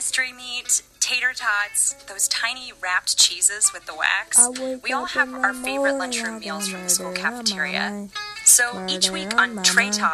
mystery meat, tater tots, those tiny wrapped cheeses with the wax. We all have our favorite lunchroom meals from the school cafeteria. So each week on Tray Talk,